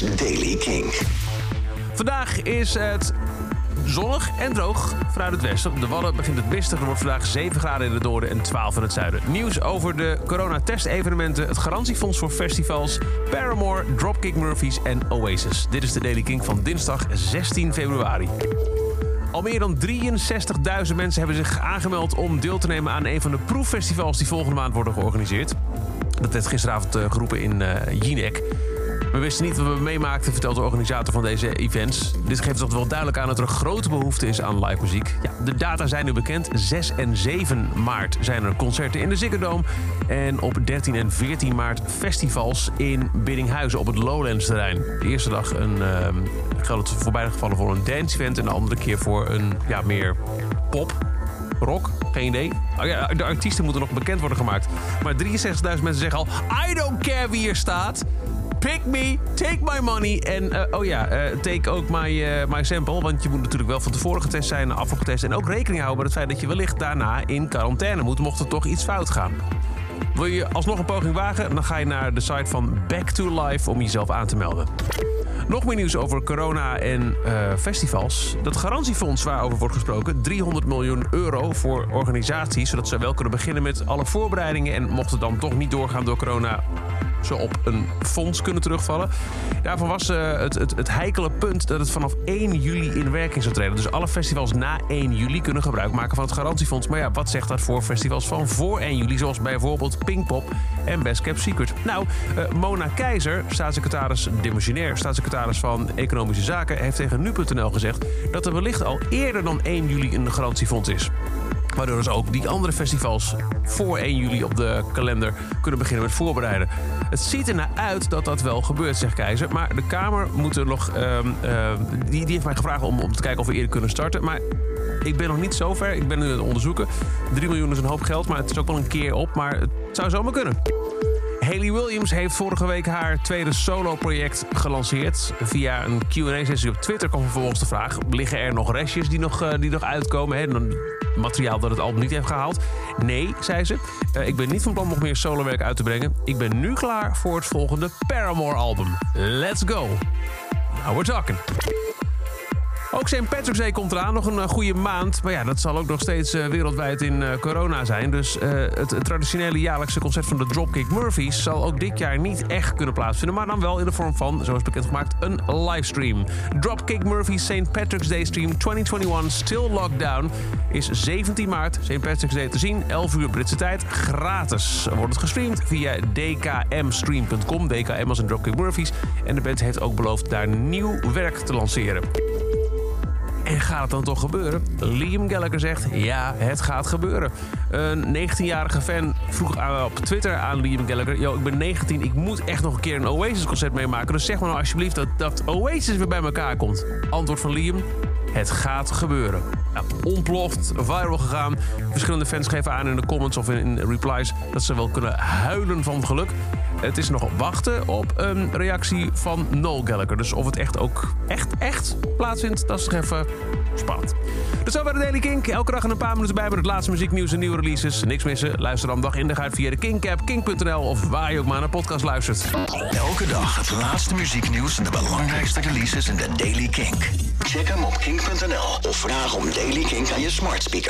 Daily King. Vandaag is het zonnig en droog vanuit het westen. Op de Wadden begint het mistig. Er wordt vandaag 7 graden in het noorden en 12 in het zuiden. Nieuws over de coronatestevenementen, het garantiefonds voor festivals, Paramore, Dropkick Murphys en Oasis. Dit is de Daily King van dinsdag 16 februari. Al meer dan 63.000 mensen hebben zich aangemeld om deel te nemen aan een van de proeffestivals die volgende maand worden georganiseerd. Dat werd gisteravond eh, geroepen in uh, Jinek. We wisten niet wat we meemaakten, vertelt de organisator van deze events. Dit geeft toch wel duidelijk aan dat er een grote behoefte is aan live muziek. Ja, de data zijn nu bekend. 6 en 7 maart zijn er concerten in de Ziggo Dome. En op 13 en 14 maart festivals in Biddinghuizen op het Lowlands terrein. De eerste dag een, uh, geldt het voor beide gevallen voor een dance event... en de andere keer voor een ja, meer pop, rock, geen idee. Oh ja, de artiesten moeten nog bekend worden gemaakt. Maar 63.000 mensen zeggen al... I don't care wie hier staat. Pick me, take my money. En uh, oh ja, uh, take ook my, uh, sample. Want je moet natuurlijk wel van tevoren getest zijn, afgetest. En ook rekening houden met het feit dat je wellicht daarna in quarantaine moet. Mocht er toch iets fout gaan. Wil je alsnog een poging wagen? Dan ga je naar de site van Back to Life om jezelf aan te melden. Nog meer nieuws over corona en festivals. Dat garantiefonds waarover wordt gesproken, 300 miljoen euro voor organisaties, zodat ze wel kunnen beginnen met alle voorbereidingen. En mocht het dan toch niet doorgaan door corona, ze op een fonds kunnen terugvallen. Daarvan was uh, het, het, het heikele punt dat het vanaf 1 juli in werking zou treden. Dus alle festivals na 1 juli kunnen gebruik maken van het garantiefonds. Maar ja, wat zegt dat voor festivals van voor 1 juli, zoals bijvoorbeeld Pinkpop en Best Kept Secret? Nou, uh, Mona Keizer, staatssecretaris, demissionair staatssecretaris van Economische Zaken, heeft tegen nu.nl gezegd dat er wellicht al eerder dan 1 juli een garantiefonds is. Waardoor dus ook die andere festivals voor 1 juli op de kalender kunnen beginnen met voorbereiden. Het ziet er naar uit dat dat wel gebeurt, zegt Keizer. Maar de Kamer moet er nog. Uh, uh, die, die heeft mij gevraagd om, om te kijken of we eerder kunnen starten. Maar ik ben nog niet zo ver. Ik ben nu aan het onderzoeken. 3 miljoen is een hoop geld, maar het is ook wel een keer op. Maar het zou zomaar kunnen. Haley Williams heeft vorige week haar tweede solo-project gelanceerd. Via een Q&A-sessie op Twitter kwam vervolgens de vraag... liggen er nog restjes die nog, uh, die nog uitkomen? Materiaal dat het album niet heeft gehaald. Nee, zei ze. Uh, ik ben niet van plan nog meer solowerk uit te brengen. Ik ben nu klaar voor het volgende Paramore-album. Let's go. Now we're talking. Ook St. Patrick's Day komt eraan, nog een uh, goede maand. Maar ja, dat zal ook nog steeds uh, wereldwijd in uh, corona zijn. Dus het, traditionele jaarlijkse concert van de Dropkick Murphys... zal ook dit jaar niet echt kunnen plaatsvinden. Maar dan wel in de vorm van, zoals bekendgemaakt, een livestream. Dropkick Murphys St. Patrick's Day Stream 2021 Still Lockdown... is 17 maart, St. Patrick's Day te zien, 11 uur Britse tijd, gratis. Wordt het gestreamd via dkmstream.com, DKM als een Dropkick Murphys. En de band heeft ook beloofd daar nieuw werk te lanceren. En gaat het dan toch gebeuren? Liam Gallagher zegt ja, het gaat gebeuren. Een 19-jarige fan vroeg op Twitter aan Liam Gallagher... Yo, ik ben 19, ik moet echt nog een keer een Oasis-concert meemaken. Dus zeg maar nou alsjeblieft dat, dat Oasis weer bij elkaar komt. Antwoord van Liam, het gaat gebeuren. Nou, ontploft, viral gegaan. Verschillende fans geven aan in de comments of in, in replies... dat ze wel kunnen huilen van geluk. Het is nog wachten op een reactie van Noel Gallagher. Dus of het echt ook echt, echt plaatsvindt, dat is nog even spannend. Dus zo bij de Daily Kink. Elke dag een paar minuten bij met het laatste muzieknieuws en nieuwe releases. Niks missen? Luister dan dag in dag uit via de Kink-app, kink.nl of waar je ook maar naar podcast luistert. Elke dag het laatste muzieknieuws en de belangrijkste releases in de Daily Kink. Check hem op kink.nl of vraag om Daily Kink aan je smart speaker.